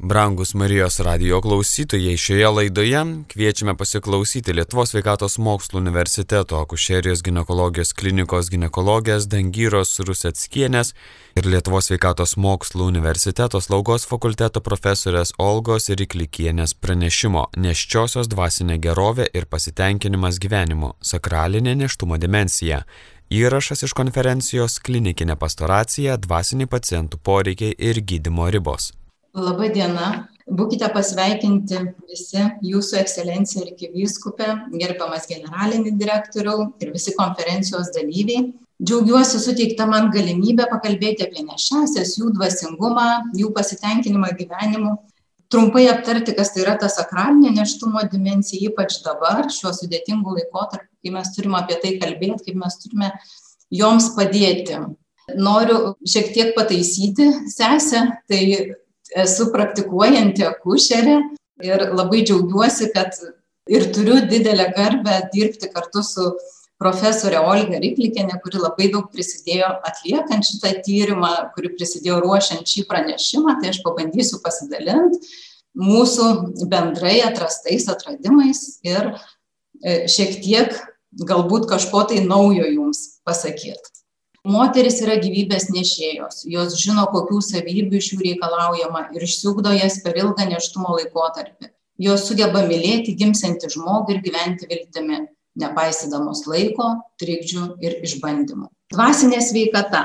Brangus Marijos radio klausytojai, šioje laidoje kviečiame pasiklausyti Lietuvos sveikatos mokslo universiteto akušerijos gynekologijos klinikos gynekologės Dangyros Rusetskienės ir Lietuvos sveikatos mokslo universiteto slaugos fakulteto profesorės Olgos Riklikienės pranešimo Neščiosios dvasinė gerovė ir pasitenkinimas gyvenimu - sakralinė neštumo dimensija. Įrašas iš konferencijos klinikinė pastoracija, dvasiniai pacientų poreikiai ir gydimo ribos. Labą dieną. Būkite pasveikinti visi Jūsų ekscelencija ir kivyskupė, gerbiamas generalinį direktoriau ir visi konferencijos dalyviai. Džiaugiuosi suteikta man galimybę pakalbėti apie nešęsias, jų dvasingumą, jų pasitenkinimą gyvenimu. Trumpai aptarti, kas tai yra ta sakralinė neštumo dimensija, ypač dabar, šiuo sudėtingu laikotarpiu, kai mes turime apie tai kalbėti, kaip mes turime joms padėti. Noriu šiek tiek pataisyti sesę, tai esu praktikuojanti akušerė ir labai džiaugiuosi, kad ir turiu didelę garbę dirbti kartu su profesorė Olga Riklikienė, kuri labai daug prisidėjo atliekant šitą tyrimą, kuri prisidėjo ruošiant šį pranešimą, tai aš pabandysiu pasidalinti mūsų bendrai atrastais atradimais ir e, šiek tiek galbūt kažko tai naujo jums pasakyti. Moteris yra gyvybės nešėjos, jos žino, kokių savybių iš jų reikalaujama ir išsiugdo jas per ilgą neštumo laikotarpį. Jos sugeba mylėti gimsiantį žmogų ir gyventi viltimi, nepaisydamos laiko, trikdžių ir išbandymų. Dvasinė sveikata.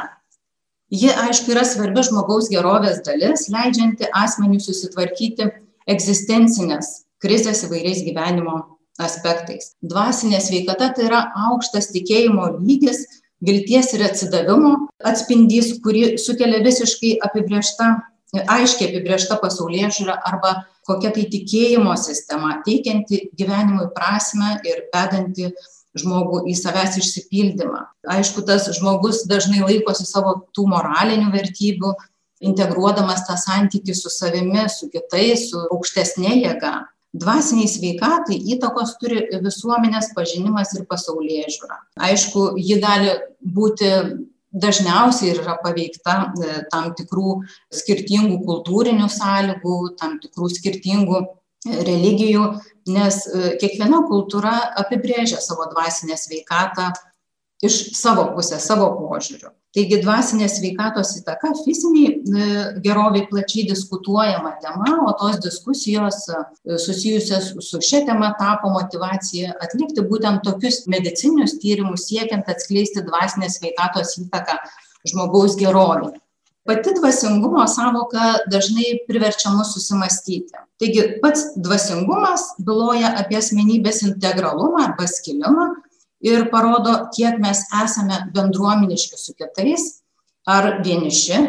Ji, aišku, yra svarbi žmogaus gerovės dalis, leidžianti asmeniui susitvarkyti egzistencinės krizės įvairiais gyvenimo aspektais. Dvasinė sveikata tai yra aukštas tikėjimo lygis vilties ir atsidavimo atspindys, kurį sukelia visiškai apibriešta, aiškiai apibriešta pasaulyje žiūra arba kokia tai tikėjimo sistema, teikianti gyvenimui prasme ir vedanti žmogų į savęs išsipildymą. Aišku, tas žmogus dažnai laikosi savo tų moralinių vertybių, integruodamas tą santykį su savimi, su kitais, su aukštesnė jėga dvasinei sveikatai įtakos turi visuomenės pažinimas ir pasaulėžiūra. Aišku, ji gali būti dažniausiai ir yra paveikta e, tam tikrų skirtingų kultūrinių sąlygų, tam tikrų skirtingų e, religijų, nes e, kiekviena kultūra apibrėžia savo dvasinę sveikatą iš savo pusės, savo požiūrių. Taigi dvasinės sveikatos įtaka fiziniai e, geroviai plačiai diskutuojama tema, o tos diskusijos e, susijusios su šia tema tapo motivacija atlikti būtent tokius medicinius tyrimus siekiant atskleisti dvasinės sveikatos įtaką žmogaus gerovį. Pati dvasingumo savoka dažnai priverčia mus susimastyti. Taigi pats dvasingumas byloja apie asmenybės integralumą arba skilimą, ir parodo, kiek mes esame bendruomeniški su kitais ar vieniši.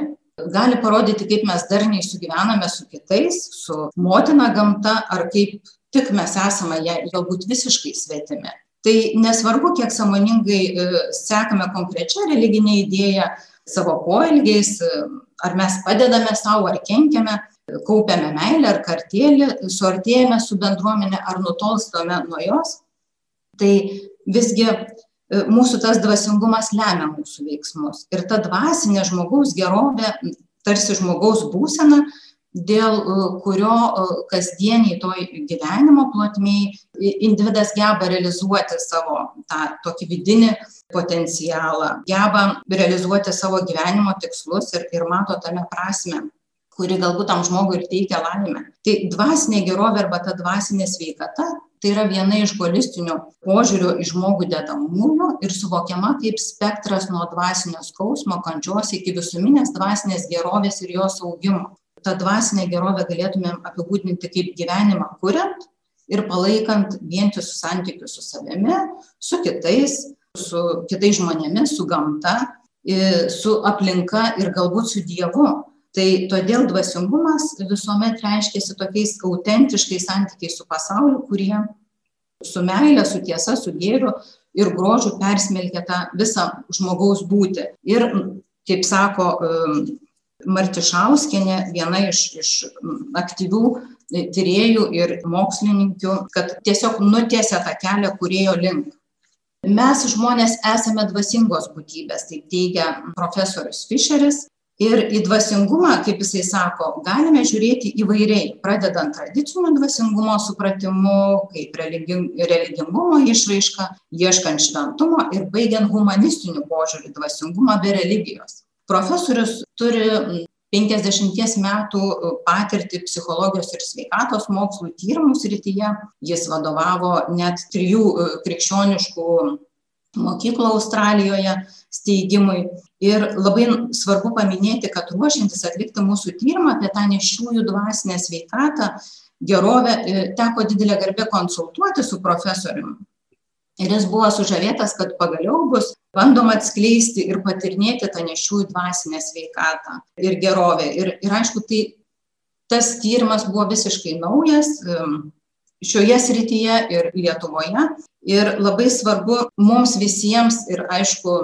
Gali parodyti, kaip mes darniai sugyvename su kitais, su motina gamta, ar kaip tik mes esame ją galbūt visiškai svetimi. Tai nesvarbu, kiek samoningai e, sekame konkrečią religinę idėją savo poelgiais, e, ar mes padedame savo, ar kenkiame, kaupiame meilę ar kartėlį, suartėjame su bendruomenė ar nutolstame nuo jos, tai visgi e, mūsų tas dvasingumas lemia mūsų veiksmus. Ir ta dvasinė žmogaus gerovė, tarsi žmogaus būsena, dėl e, kurio e, kasdieniai toj gyvenimo plotmiai individas geba realizuoti savo tą tokį vidinį potencialą, geba realizuoti savo gyvenimo tikslus ir, ir mato tame prasme kuri galbūt tam žmogui ir teikia laimę. Tai dvasinė gerovė arba ta dvasinė sveikata tai yra viena iš holistinio požiūrio į žmogų dedamųjų ir suvokiama kaip spektras nuo dvasinio skausmo, kančios iki visuminės dvasinės gerovės ir jos augimo. Ta dvasinė gerovė galėtumėm apibūdinti kaip gyvenimą kuriant ir palaikant vientisus santykius su savimi, su kitais, su kitais žmonėmis, su gamta, su aplinka ir galbūt su Dievu tai todėl dvasingumas visuomet reiškiasi tokiais autentiškais santykiais su pasauliu, kurie su meile, su tiesa, su gėriu ir grožiu persmelkia tą visą žmogaus būtį. Ir, kaip sako um, Martišauskienė, viena iš, iš aktyvių tyriejų ir mokslininkių, kad tiesiog nutiesia tą kelią kurėjo link. Mes, žmonės, esame dvasingos būtybės, taip teigia profesorius Fischeris, Ir į dvasingumą, kaip jisai sako, galime žiūrėti įvairiai, pradedant tradicinio dvasingumo supratimu, kaip religingumo išraiška, ieškant šventumo ir baigiant humanistiniu požiūriu dvasingumą be religijos. Profesorius turi 50 metų patirtį psichologijos ir sveikatos mokslų tyrimų srityje. Jis vadovavo net trijų krikščioniškų mokyklų Australijoje steigimui. Ir labai svarbu paminėti, kad ruošiantis atlikti mūsų tyrimą apie tą nešiųjų dvasinę sveikatą, gerovę, e, teko didelė garbė konsultuoti su profesoriumi. Ir jis buvo sužavėtas, kad pagaliau bus bandoma atskleisti ir patirnėti tą nešiųjų dvasinę sveikatą ir gerovę. Ir, ir aišku, tai tas tyrimas buvo visiškai naujas šioje srityje ir Lietuvoje. Ir labai svarbu mums visiems ir aišku,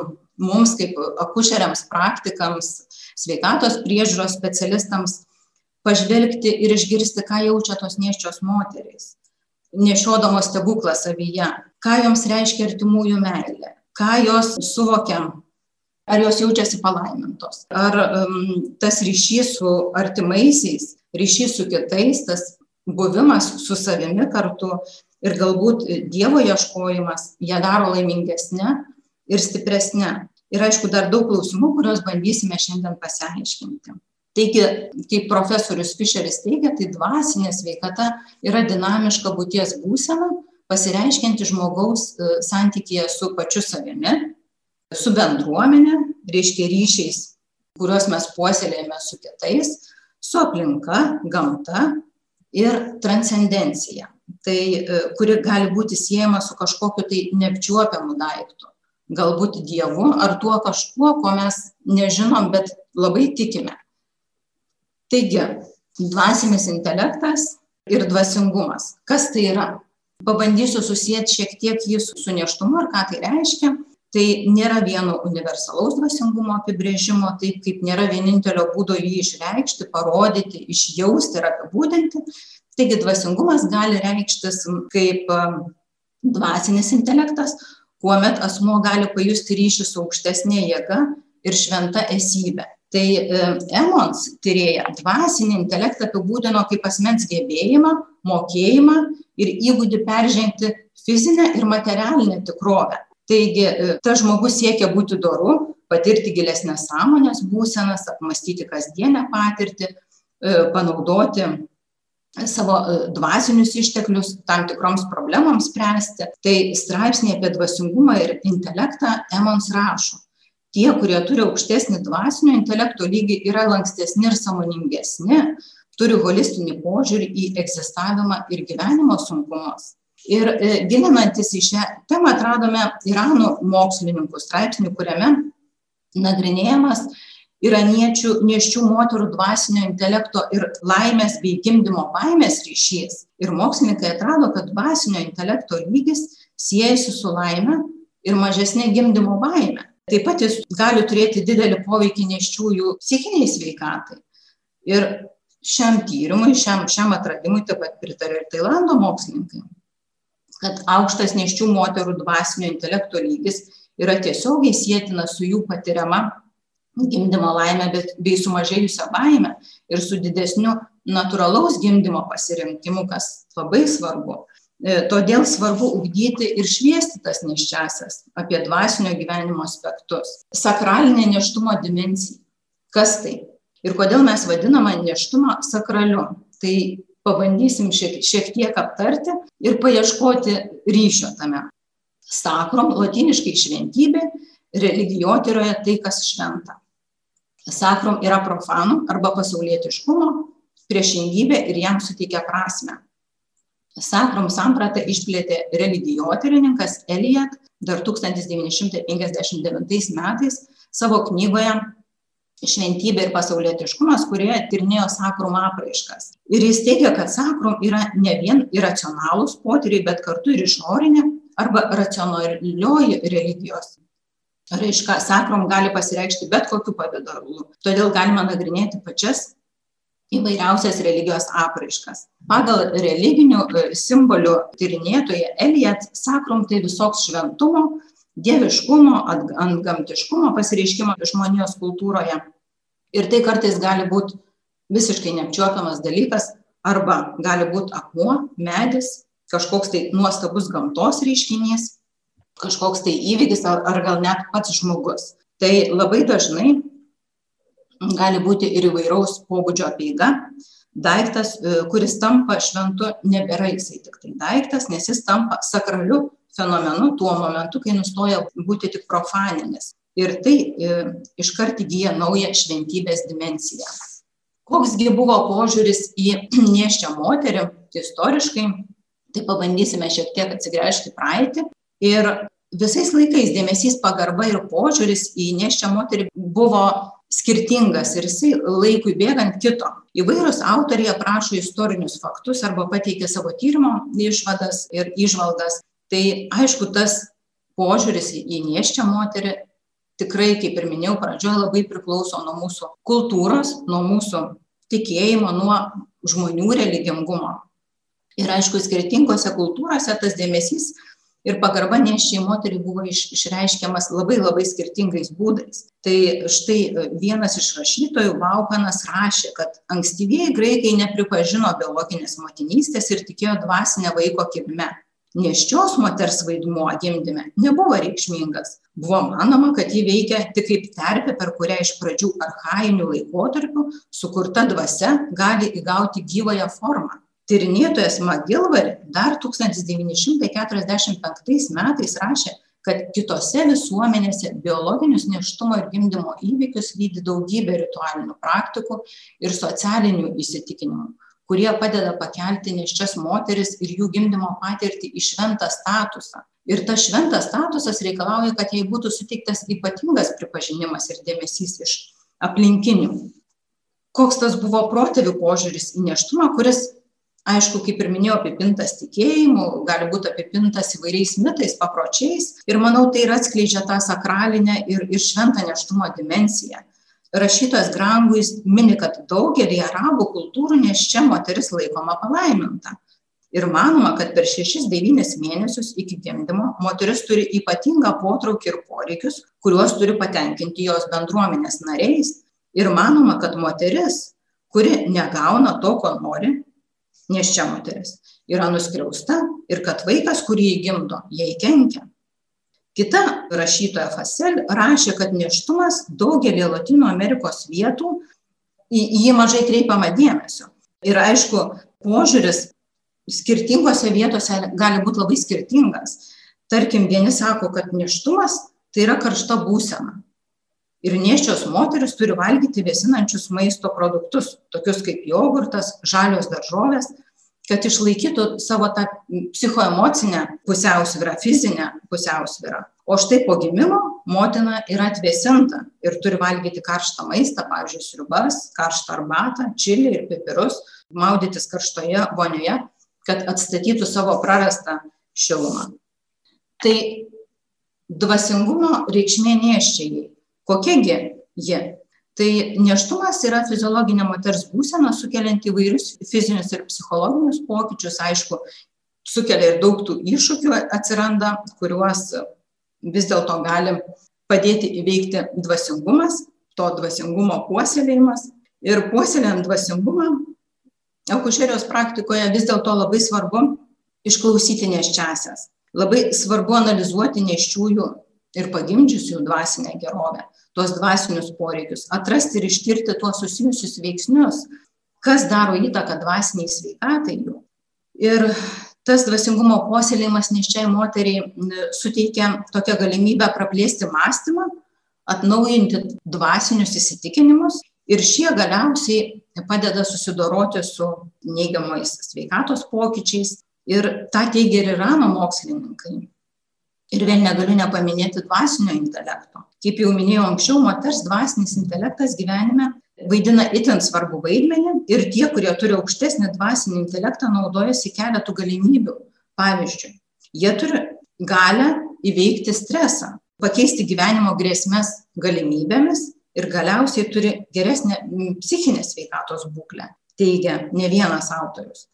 mums kaip akušeriams, praktikams, sveikatos priežiūros specialistams pažvelgti ir išgirsti, ką jaučia tos neščios moterys, nešiodamos stebuklą savyje, ką joms reiškia artimųjų meilė, ką jos suvokia, ar jos jaučiasi palaimintos, ar um, tas ryšys su artimaisiais, ryšys su kitais, tas buvimas su savimi kartu ir galbūt Dievo ieškojimas ją daro laimingesnė ir stipresnė. Ir aišku, dar daug klausimų, kuriuos bandysime šiandien pasiaiškinti. Taigi, kaip profesorius Fischeris teigia, tai dvasinė sveikata yra dinamiška būties būsena, pasireiškianti žmogaus e, santykėje su pačiu savimi, su bendruomenė, reiškia ryšiais, kuriuos mes puoselėjame su kitais, su aplinka, gamta ir transcendencija tai e, kuri gali būti siejama su kažkokiu tai neapčiuopiamu daiktu. Galbūt dievu ar tuo kažkuo ko mes nežinom bet labai tikime. Taigi dvasinis intelektas ir dvasingumas. Kas tai yra? Pabandysiu susiet šiek tiek jį su nėštumu ir ką tai reiškia tai nėra vieno universalaus dvasingumo apibrėžimo taip kaip nėra vienintelio būdo jį išreikšti parodyti išjausti ir apibūdinti. Taigi dvasingumas gali reikštis kaip dvasinis intelektas kuomet asmuo gali pajusti ryšį su aukštesne jėga ir šventa esybe tai emons tyrėja dvasinį intelektą apibūdino kaip asmens gebėjimą mokėjimą ir įgūdį peržengti fizinę ir materialinę tikrovę taigi tas žmogus siekia būti doru patirti gilesnes sąmonės būsenas apmąstyti kasdienę patirtį panaudoti savo dvasinius išteklius tam tikroms problemoms spręsti. Tai straipsny apie dvasingumą ir intelektą emons rašo. Tie kurie turi aukštesnį dvasinio intelekto lygį yra lankstesni ir sąmoningesni turi holistinį požiūrį į egzistavimą ir gyvenimo sunkumus ir gilinantis į šią temą atradome iranų mokslininkų straipsnį kuriame nagrinėjamas iraniečių nėščių moterų dvasinio intelekto ir laimės bei gimdymo baimės ryšys. Ir mokslininkai atrado kad dvasinio intelekto lygis siejasi su laime ir mažesne gimdymo baime. Taip pat jis gali turėti didelį poveikį nėščiųjų psichinei sveikatai. Ir šiam tyrimui šiam šiam atradimui taip pat pritaria ir tailando mokslininkai kad aukštas nėščių moterų dvasinio intelekto lygis yra tiesiogiai sietinas su jų patiriama gimdymo laime bet bei sumažėjusia baime ir su didesniu natūralaus gimdymo pasirinkimu kas labai svarbu. Todėl svarbu ugdyti ir šviesti tas nėščiąsias apie dvasinio gyvenimo aspektus. Sakralinė nėštumo dimensija. Kas tai? Ir kodėl mes vadiname nėštumą sakraliu? Tai pabandysim šiek šiek tiek aptarti ir paieškoti ryšio tame. Sakrum lotyniškai šventybė religijotyroje tai kas šventa. Sakrum yra profano arba pasaulietiškumo priešingybė ir jam suteikia prasmę sakrum sampratą išplėtė religijotyrininkas elijat dar tūkstantis devyni šimtai penkiasdešim devintais metais savo knygoje šventybė ir pasaulietiškumas kurioje tyrinėjo sakrum apraiškas. Ir jis teigia kad sakrum yra ne vien iracionalūs potyriai bet kartu ir išorinė arba racionalioji religijos raiška. Sakrum gali pasireikšti bet kokiu pavidalu. Todėl galima nagrinėti pačias įvairiausias religijos apraiškas. Pagal religinių simbolių tyrinėtoją elijat sakrum tai visoks šventumo dieviškumo antgamtiškumo pasireiškimo žmonijos kultūroje Ir tai kartais gali būti visiškai neapčiuopiamas dalykas, arba gali būti akmuo, medis, kažkoks tai nuostabus gamtos reiškinys, kažkoks tai įvykis ar, ar gal net pats žmogus. Tai labai dažnai gali būti ir įvairaus pobūdžio apeiga. Daiktas, e, kuris tampa šventu, nebėra jisai tik tai daiktas, nes jis tampa sakraliu fenomenu tuo momentu, kai nustoja būti tik profaninis. Ir tai e, iškart įgyja naują šventybės dimenciją. Koksgi buvo požiūris į nieščią moterį istoriškai, tai pabandysime šiek tiek atsigręžti praeitį. Ir visais laikais dėmesys, pagarba ir požiūris į nieščią moterį buvo skirtingas ir jisai laikui bėgant kito. Įvairūs autoriai aprašo istorinius faktus arba pateikia savo tyrimo išvadas ir išvalgas. Tai aišku, tas požiūris į nieščią moterį tikrai, kaip ir minėjau pradžioje, labai priklauso nuo mūsų kultūros, nuo mūsų tikėjimo, nuo žmonių religingumo. Ir aišku, skirtingose kultūrose tas dėmesys ir pagarba neščiai moteriai buvo iš, išreiškiamas labai labai skirtingais būdais. Tai štai e, vienas iš rašytojų, Baukanas, rašė, kad ankstyvieji graikai nepripažino biologinės motinystės ir tikėjo dvasinę vaiko kilme nėščios moters vaidmuo gimdyme nebuvo reikšmingas. Buvo manoma kad ji veikia tik kaip terpė per kurią iš pradžių archainiu laikotarpiu sukurta dvasia gali įgauti gyvąją formą. Tyrinėtojas magilvari dar tūkstantis devyni šimtai keturiasdešim penktais metais rašė kad kitose visuomenėse biologinius nėštumo ir gimdymo įvykius lydi daugybė ritualinių praktikų ir socialinių įsitikinimų kurie padeda pakelti nėščias moteris ir jų gimdymo patirtį į šventą statusą. Ir tas šventas statusas reikalauja, kad jai būtų suteiktas ypatingas pripažinimas ir dėmesys iš aplinkinių. Koks tas buvo protėvių požiūris į neštumą, kuris, aišku, kaip ir minėjau, apipintas tikėjimu, gali būti apipintas įvairiais mitais, papročiais. Ir manau, tai ir atskleidžia tą sakralinę ir, ir šventą neštumo dimenciją rašytojas Granguis mini, kad daugelį arabų kultūrų neščia moteris laikoma palaiminta. Ir manoma, kad per 6-9 mėnesius iki gimdymo moteris turi ypatingą potraukį ir poreikius, kuriuos turi patenkinti jos bendruomenės nariais. Ir manoma, kad moteris, kuri negauna to, ko nori, neščia moteris, yra nuskriausta ir kad vaikas, kurį įgimdo, jai kenkia. Kita rašytoja Fasel rašė, kad neštumas daugelį Latino Amerikos vietų į jį mažai kreipiama dėmesio. Ir aišku, požiūris skirtingose vietose gali būti labai skirtingas. Tarkim, vieni sako, kad neštumas tai yra karšta būsena. Ir neščios moteris turi valgyti vėsinančius maisto produktus, tokius kaip jogurtas, žalios daržovės, kad išlaikytų savo tą psichoemocinę pusiausvyrą, fizinę pusiausvyrą. O štai po gimimo motina yra atvėsinta ir turi valgyti karštą maistą, pavyzdžiui, sriubas, karštą arbatą, čilį ir pipirus, maudytis karštoje vonioje, kad atstatytų savo prarastą šilumą. Tai dvasingumo reikšmė neščiai. Kokiagi ji? Tai nėštumas yra fiziologinė moters būsena sukelianti įvairius fizinius ir psichologinius pokyčius aišku sukelia ir daug tų iššūkių atsiranda kuriuos vis dėlto gali padėti įveikti dvasingumas to dvasingumo puoselėjimas. Ir puoselėjant dvasingumą akušerijos praktikoje vis dėlto labai svarbu išklausyti nėščiąsias. Labai svarbu analizuoti nėščiųjų ir pagimdžiusiųjų dvasinę gerovę tuos dvasinius poreikius, atrasti ir ištirti tuos susijusius veiksnius, kas daro įtaką dvasiniai sveikatai jų. Ir tas dvasingumo puoselėjimas neščiai moteriai suteikia tokią galimybę praplėsti mąstymą, atnaujinti dvasinius įsitikinimus ir šie galiausiai padeda susidoroti su neigiamais sveikatos pokyčiais. Ir tą teigia ir Irano mokslininkai. Ir vėl negaliu nepaminėti dvasinio intelekto. Kaip jau minėjau anksčiau moters dvasinis intelektas gyvenime vaidina itin svarbų vaidmenį ir tie kurie turi aukštesnį dvasinį intelektą naudojasi keletu galimybių. Pavyzdžiui jie turi galią įveikti stresą pakeisti gyvenimo grėsmes galimybėmis ir galiausiai turi geresnę psichinės sveikatos būklę teigia ne vienas autorius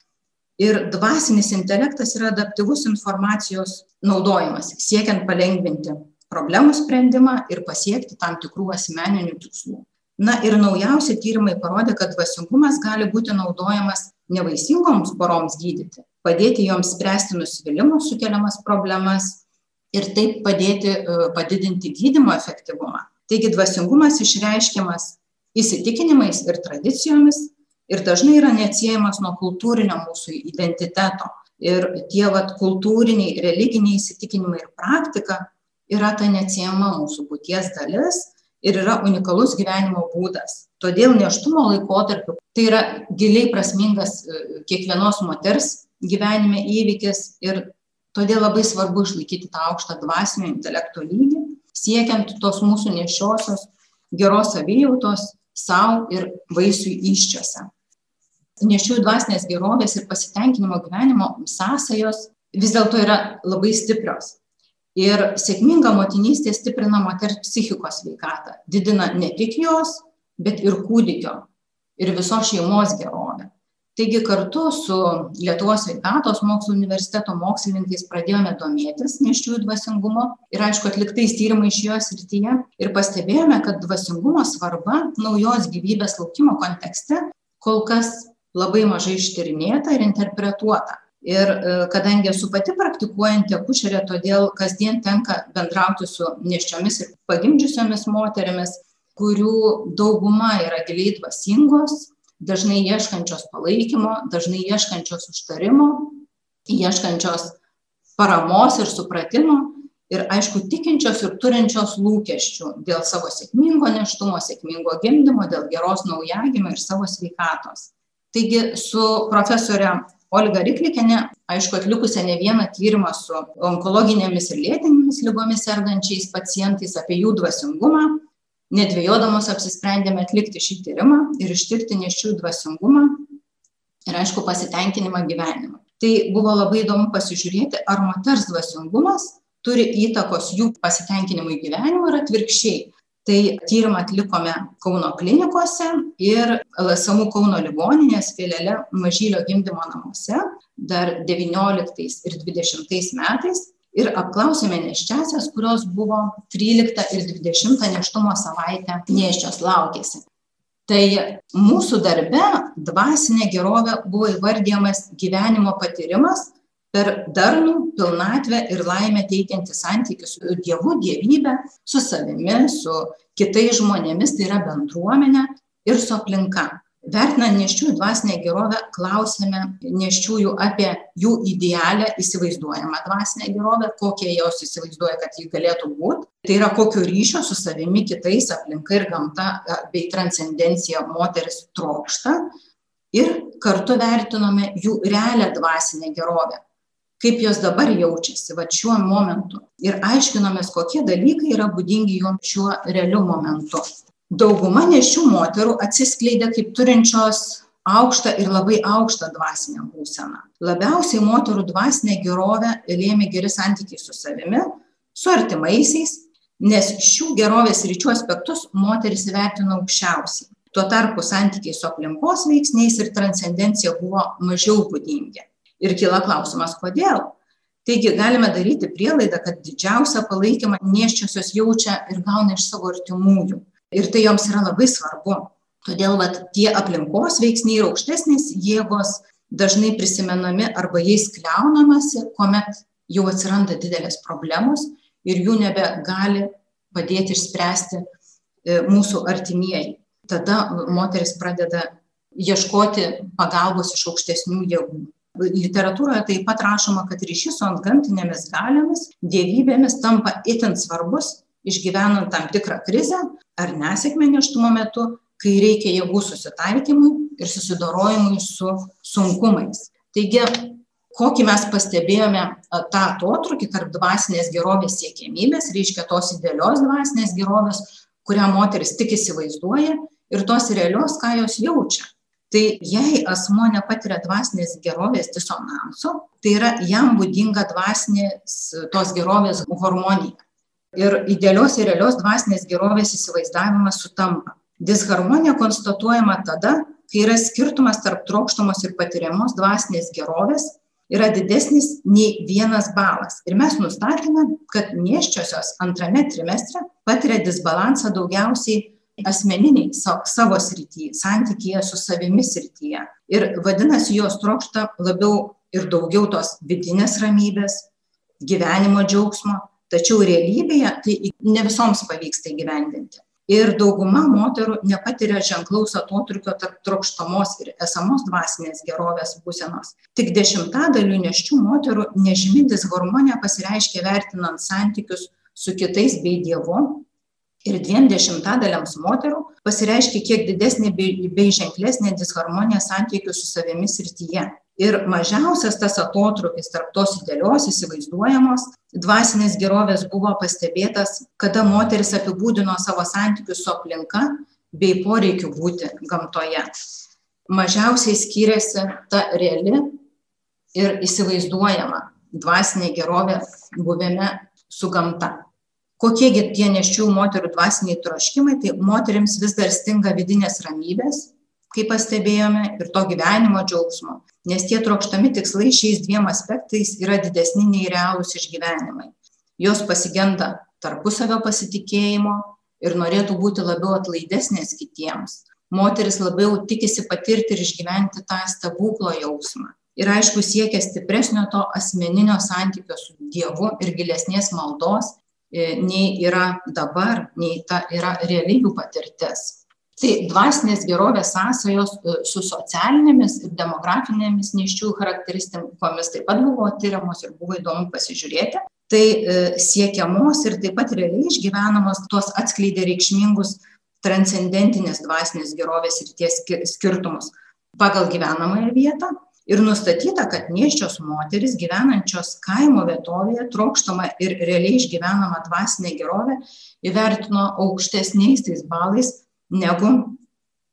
ir dvasinis intelektas yra adaptyvus informacijos naudojimas siekiant palengvinti problemų sprendimą ir pasiekti tam tikrų asmeninių tikslų. Na ir naujausi tyrimai parodė, kad dvasingumas gali būti naudojamas nevaisingoms poroms gydyti, padėti joms spręsti nusivylimų sukeliamas problemas ir taip padėti e, padidinti gydymo efektyvumą. Taigi dvasingumas išreiškiamas įsitikinimais ir tradicijomis ir dažnai yra neatsiejamas nuo kultūrinio mūsų identiteto. Ir tie vat, kultūriniai, religiniai įsitikinimai ir praktika yra ta neatsiejama mūsų būties dalis ir yra unikalus gyvenimo būdas. Todėl neštumo laikotarpiu tai yra giliai prasmingas e, kiekvienos moters gyvenime įvykis ir todėl labai svarbu išlaikyti tą aukštą dvasinio intelekto lygį, siekiant tos mūsų nešiosios geros savijautos savo ir vaisiui iščiose nešiųjų dvasinės gerovės ir pasitenkinimo gyvenimo sąsajos vis dėlto yra labai stiprios. Ir sėkminga motinystė stiprina moters psichikos sveikatą, didina ne tik jos, bet ir kūdikio ir visos šeimos gerovę. Taigi kartu su Lietuvos sveikatos mokslo universiteto mokslininkais pradėjome domėtis neščiųjų dvasingumo ir aišku atliktais tyrimais šioje srityje ir pastebėjome, kad dvasingumo svarba naujos gyvybės laukimo kontekste kol kas labai mažai ištyrinėta ir interpretuota. Ir e, kadangi esu pati praktikuojanti akušerė, todėl kasdien tenka bendrauti su neščiomis ir pagimdžiusiomis moterimis, kurių dauguma yra giliai dvasingos, dažnai ieškančios palaikymo, dažnai ieškančios užtarimo, ieškančios paramos ir supratimo ir aišku tikinčios ir turinčios lūkesčių dėl savo sėkmingo neštumo, sėkmingo gimdymo, dėl geros naujagimio ir savo sveikatos. Taigi su profesore Olga Riklikinė, aišku, atlikusią ne vieną tyrimą su onkologinėmis ir lėtinėmis lygomis sergančiais pacientais apie jų dvasingumą, nedvėjodamos apsisprendėme atlikti šį tyrimą ir ištirti neščių dvasingumą ir, aišku, pasitenkinimą gyvenimu. Tai buvo labai įdomu pasižiūrėti, ar moters dvasingumas turi įtakos jų pasitenkinimui gyvenimu ir atvirkščiai tai tyrimą atlikome kauno klinikose ir lsmu kauno ligoninės filiale mažylio gimdymo namuose dar devynioliktais ir dvidešimtais metais. Ir apklausėme nėščiąsias kurios buvo tryliktą ir dvidešimtą nėštumo savaitę nėščios laukėsi. Tai mūsų darbe dvasinė gerovė buvo įvardijamas gyvenimo patyrimas per darnų pilnatvę ir laimę teikiantį santykį su Dievu, dievybe, su savimi, su kitais žmonėmis, tai yra bendruomenė ir su aplinka. Vertinant neščiųjų dvasinę gerovę, klausėme neščiųjų apie jų idealią įsivaizduojamą dvasinę gerovę, kokie jos įsivaizduoja, kad ji galėtų būti. Tai yra kokio ryšio su savimi, kitais, aplinka ir gamta bei transcendencija moteris trokšta. Ir kartu vertinome jų realią dvasinę gerovę kaip jos dabar jaučiasi vat šiuo momentu. Ir aiškinomės kokie dalykai yra būdingi jom šiuo realiu momentu. Dauguma nėščių moterų atsiskleidė kaip turinčios aukštą ir labai aukštą dvasinę būseną. Labiausiai moterų dvasinę gerovę lėmė geri santykiai su savimi su artimaisiais nes šių gerovės sričių aspektus moteris įvertino aukščiausiai. Tuo tarpu santykiai su aplinkos veiksniais ir transcendencija buvo mažiau būdingi Ir kyla klausimas, kodėl? Taigi galime daryti prielaidą, kad didžiausią palaikymą neščiosios jaučia ir gauna iš savo artimųjų. Ir tai joms yra labai svarbu. Todėl vat, tie aplinkos veiksniai ir aukštesnės jėgos dažnai prisimenami arba jais kliaunamasi, kuomet jau atsiranda didelės problemos ir jų nebegali padėti išspręsti e, mūsų artimieji. Tada moteris pradeda ieškoti pagalbos iš aukštesnių jėgų literatūroje taip pat rašoma kad ryšys su antgamtinėmis galiomis dievybėmis tampa itin svarbus išgyvenant tam tikrą krizę ar nesėkmę nėštumo metu kai reikia jėgų susitaikymui ir susidorojimui su sunkumais. Taigi kokį mes pastebėjome tą atotrūkį tarp dvasinės gerovės siekiamybės reiškia tos idealios dvasinės gerovės kurią moteris tik įsivaizduoja ir tos realios ką jos jaučia tai jei asmuo nepatiria dvasinės gerovės disonanso tai yra jam būdinga dvasinės tos gerovės hormonija ir idealios ir realios dvasinės gerovės įsivaizdavimas sutampa. Disharmonija konstatuojama tada kai yra skirtumas tarp trokštamos ir patiriamos dvasinės gerovės yra didesnis nei vienas balas. Ir mes nustatėme kad nėščiosios antrame trimestre patiria disbalansą daugiausiai asmeniniai savo srityje, santykėje su savimi srityje. Ir vadinasi, jos trokšta labiau ir daugiau tos vidinės ramybės, gyvenimo džiaugsmo, tačiau realybėje tai ne visoms pavyksta įgyvendinti. Ir dauguma moterų nepatiria ženklaus atotrukio tarp trokštamos ir esamos dvasinės gerovės būsenos. Tik dešimtadalių neščių moterų nežymi disharmonija pasireiškia vertinant santykius su kitais bei Dievu. Ir dviem dešimtadaliams moterų pasireiškia kiek didesnė bei, bei ženklesnė disharmonija santykių su savimi srityje ir mažiausias tas atotrūkis tarp tos idealios įsivaizduojamos dvasinės gerovės buvo pastebėtas kada moteris apibūdino savo santykius su aplinka bei poreikiu būti gamtoje mažiausiai skyrėsi ta reali ir įsivaizduojama dvasinė gerovė buvime su gamta. Kokiegi tie neščių moterų dvasiniai troškimai, tai moteriams vis dar stinga vidinės ramybės, kaip pastebėjome, ir to gyvenimo džiaugsmo, nes tie trokštami tikslai šiais dviem aspektais yra didesni nei realūs išgyvenimai. Jos pasigenda tarpusavio pasitikėjimo ir norėtų būti labiau atlaidesnės kitiems. Moteris labiau tikisi patirti ir išgyventi tą stebuklo jausmą. Ir aišku, siekia stipresnio to asmeninio santykio su Dievu ir gilesnės maldos, nei yra dabar, nei ta yra reali jų patirtis tai dvasinės gerovės sąsajos e, su socialinėmis ir demografinėmis nėščiųjų charakteristikomis taip pat buvo tiriamos ir buvo įdomu pasižiūrėti. Tai e, siekiamos ir taip pat realiai išgyvenamos tos atskleidė reikšmingus transcendentinės dvasinės gerovės ir ties skirtumus pagal gyvenamąją vietą. Ir nustatyta, kad nėščios moteris gyvenančios kaimo vietovėje trokštama ir realiai išgyvenama dvasinė gerovė įvertino aukštesniais tais balais negu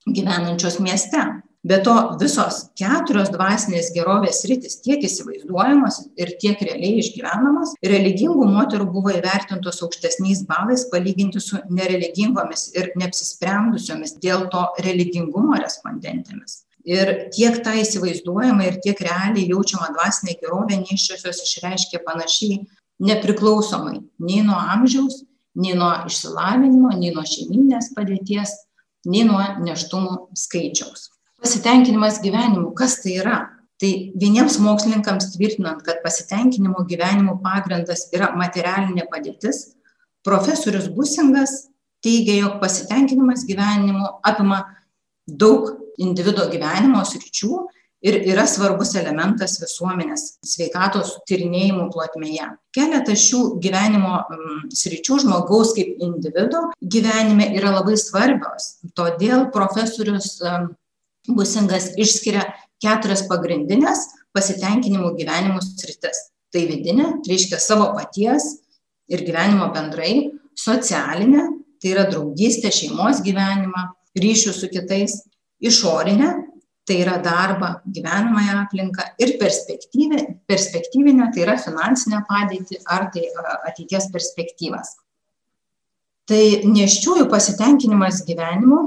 gyvenančios mieste. Be to, visos keturios dvasinės gerovės rytis tiek įsivaizduojamos ir tiek realiai išgyvenamos, religingų moterų buvo įvertintos aukštesniais balais palyginti su nereligingomis ir neapsisprendusiomis dėl to religingumo respondentėmis. Ir tiek tą įsivaizduojama ir tiek realiai jaučiama dvasinė gerovė neiščiosios išreiškė panašiai nepriklausomai nei nuo amžiaus, nei nuo išsilavinimo, nei nuo šeiminės padėties, nei nuo neštumų skaičiaus. Pasitenkinimas gyvenimu, kas tai yra? Tai vieniems mokslininkams tvirtinant, kad pasitenkinimo gyvenimo pagrindas yra materialinė padėtis, profesorius Busingas teigia, jog pasitenkinimas gyvenimu apima daug individuo gyvenimo sričių ir yra svarbus elementas visuomenės sveikatos tyrinėjimų plotmėje. Keletas šių gyvenimo mm, sričių žmogaus kaip individo gyvenime yra labai svarbios. Todėl profesorius Busingas išskiria keturias pagrindinės pasitenkinimų gyvenimo sritis. Tai vidinė, tai reiškia savo paties ir gyvenimo bendrai, socialinė, tai yra draugystė, šeimos gyvenimą, ryšių su kitais, išorinė, tai yra darbą, gyvenamąją aplinką ir perspektyvinę, tai yra finansinę padėtį ar tai ateities perspektyvas. Tai neščiųjų pasitenkinimas gyvenimu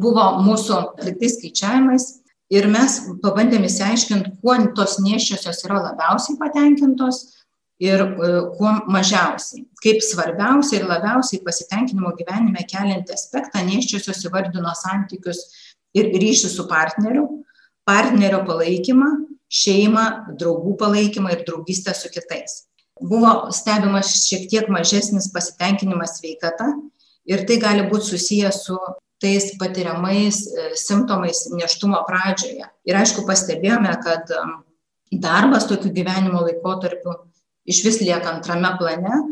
buvo mūsų atliktais skaičiavimais ir mes pabandėme įsiaiškinti, kuo tos neščiosios yra labiausiai patenkintos ir e, kuo mažiausiai. Kaip svarbiausia ir labiausiai pasitenkinimo gyvenime keliantį aspektą neščiosios įvardino santykius ir ryšį su partneriu, partnerio palaikymą, šeimą, draugų palaikymą ir draugystę su kitais. Buvo stebimas šiek tiek mažesnis pasitenkinimas sveikata ir tai gali būti susijęs su tais patiriamais e, simptomais neštumo pradžioje. Ir aišku, pastebėjome, kad darbas tokiu gyvenimo laikotarpiu iš vis lieka antrame plane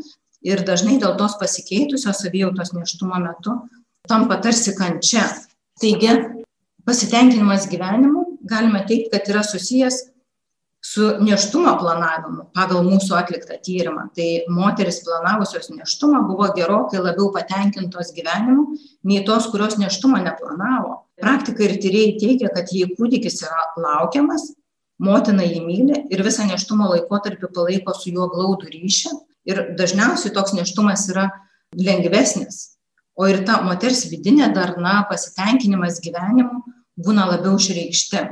ir dažnai dėl tos pasikeitusios savijautos neštumo metu tampa tarsi kančia. Taigi, pasitenkinimas gyvenimu galima teikti, kad yra susijęs su neštumo planavimu pagal mūsų atliktą tyrimą. Tai moteris planavusios neštumą buvo gerokai labiau patenkintos gyvenimu nei tos, kurios neštumą neplanavo. Praktika ir tyrėjai teigia, kad jei kūdikis yra laukiamas, motina jį myli ir visą neštumo laikotarpį palaiko su juo glaudų ryšį ir dažniausiai toks neštumas yra lengvesnis o ir ta moters vidinė darna, pasitenkinimas gyvenimu būna labiau išreikšti.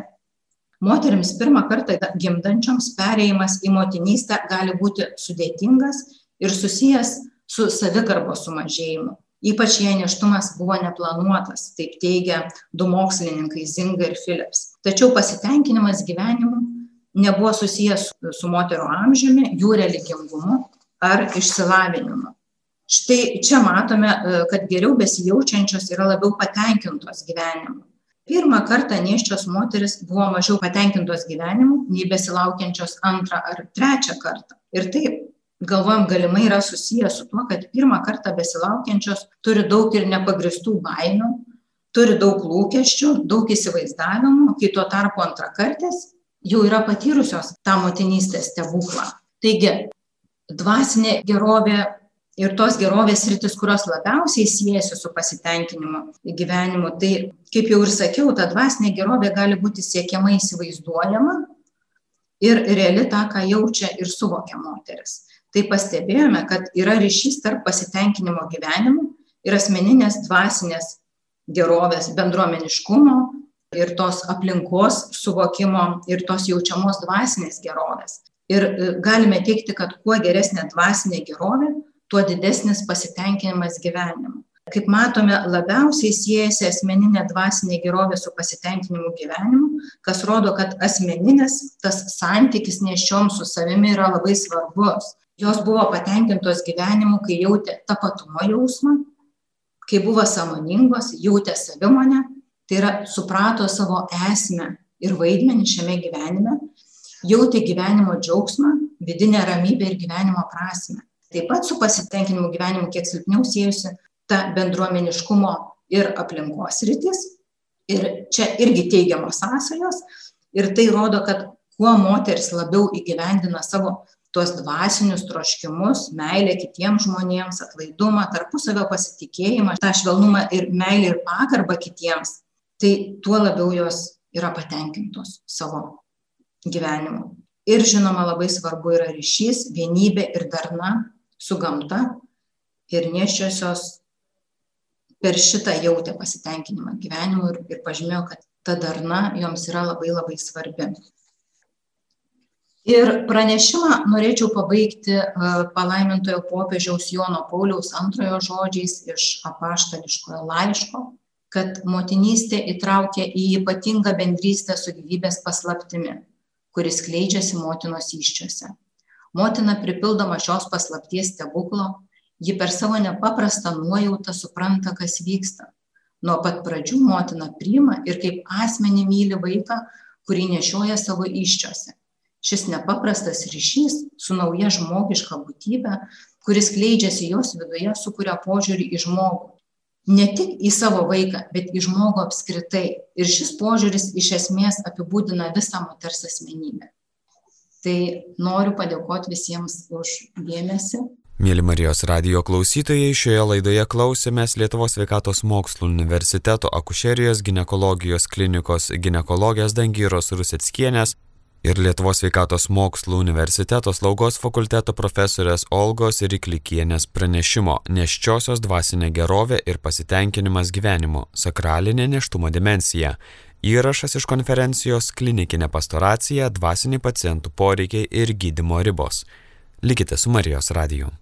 Moteriams pirmą kartą gimdančioms pereimas į motinystę gali būti sudėtingas ir susijęs su savigarbos sumažėjimu. ypač jei nėštumas buvo neplanuotas, taip teigia du mokslininkai Zinga ir Philips. Tačiau pasitenkinimas gyvenimu nebuvo susijęs su, su moterų amžiumi, jų religingumu ar išsilavinimu. Štai čia matome, e, kad geriau besijaučiančios yra labiau patenkintos gyvenimu. Pirmą kartą nėščios moteris buvo mažiau patenkintos gyvenimu, nei besilaukiančios antrą ar trečią kartą. Ir taip, galvojam, galimai yra susijęs su tuo, kad pirmą kartą besilaukiančios turi daug ir nepagristų baimių, turi daug lūkesčių, daug įsivaizdavimų, kai tuo tarpu antrą kartęs jau yra patyrusios tą motinystės stebuklą. Taigi, dvasinė gerovė ir tos gerovės sritis, kurios labiausiai siejasi su pasitenkinimu gyvenimu. Tai, kaip jau ir sakiau, ta dvasinė gerovė gali būti siekiama įsivaizduojama ir reali tą, ką jaučia ir suvokia moteris. Tai pastebėjome, kad yra ryšys tarp pasitenkinimo gyvenimu ir asmeninės dvasinės gerovės, bendruomeniškumo ir tos aplinkos suvokimo ir tos jaučiamos dvasinės gerovės. Ir e, galime teikti, kad kuo geresnė dvasinė gerovė, tuo didesnis pasitenkinimas gyvenimu. Kaip matome, labiausiai siejasi asmeninė dvasinė gerovė su pasitenkinimu gyvenimu, kas rodo, kad asmeninis tas santykis nešiom su savimi yra labai svarbus. Jos buvo patenkintos gyvenimu, kai jautė tapatumo jausmą, kai buvo samoningos, jautė savimonę, tai yra suprato savo esmę ir vaidmenį šiame gyvenime, jautė gyvenimo džiaugsmą, vidinę ramybę ir gyvenimo prasme taip pat su pasitenkinimu gyvenimu kiek silpniau siejusi ta bendruomeniškumo ir aplinkos rytis. Ir čia irgi teigiamos sąsajos. Ir tai rodo, kad kuo moteris labiau įgyvendina savo tuos dvasinius troškimus, meilę kitiems žmonėms, atlaidumą, tarpusavio pasitikėjimą, tą švelnumą ir meilę ir pagarbą kitiems, tai tuo labiau jos yra patenkintos savo gyvenimu. Ir žinoma, labai svarbu yra ryšys, vienybė ir darna su gamta ir nėščiosios per šitą jautė pasitenkinimą gyvenimu ir, ir pažymėjo, kad ta darna joms yra labai labai svarbi. Ir pranešimą norėčiau pabaigti palaimintojo popiežiaus Jono Pauliaus antrojo žodžiais iš apaštališkojo laiško, kad motinystė įtraukia į ypatingą bendrystę su gyvybės paslaptimi, kuris kleidžiasi motinos iščiose motina pripildoma šios paslapties stebuklo ji per savo nepaprastą nuojautą supranta kas vyksta. Nuo pat pradžių motina priima ir kaip asmenį myli vaiką kurį nešioja savo įsčiose. Šis nepaprastas ryšys su nauja žmogiška būtybe kuris skleidžiasi jos viduje sukuria požiūrį į žmogų. Ne tik į savo vaiką bet į žmogų apskritai. Ir šis požiūris iš esmės apibūdina visą moters asmenybę Tai noriu padėkoti visiems už dėmesį. Mėly Marijos radio klausytojai, šioje laidoje klausėmės Lietuvos sveikatos mokslų universiteto akušerijos gynekologijos klinikos gynekologijos Dangyros Ruseckienės ir Lietuvos sveikatos mokslų universiteto slaugos fakulteto profesorės Olgos Riklikienės pranešimo Neščiosios dvasinė gerovė ir pasitenkinimas gyvenimu - sakralinė neštumo dimensija Įrašas iš konferencijos klinikinė pastoracija, dvasiniai pacientų poreikiai ir gydimo ribos. Likite su Marijos radiju.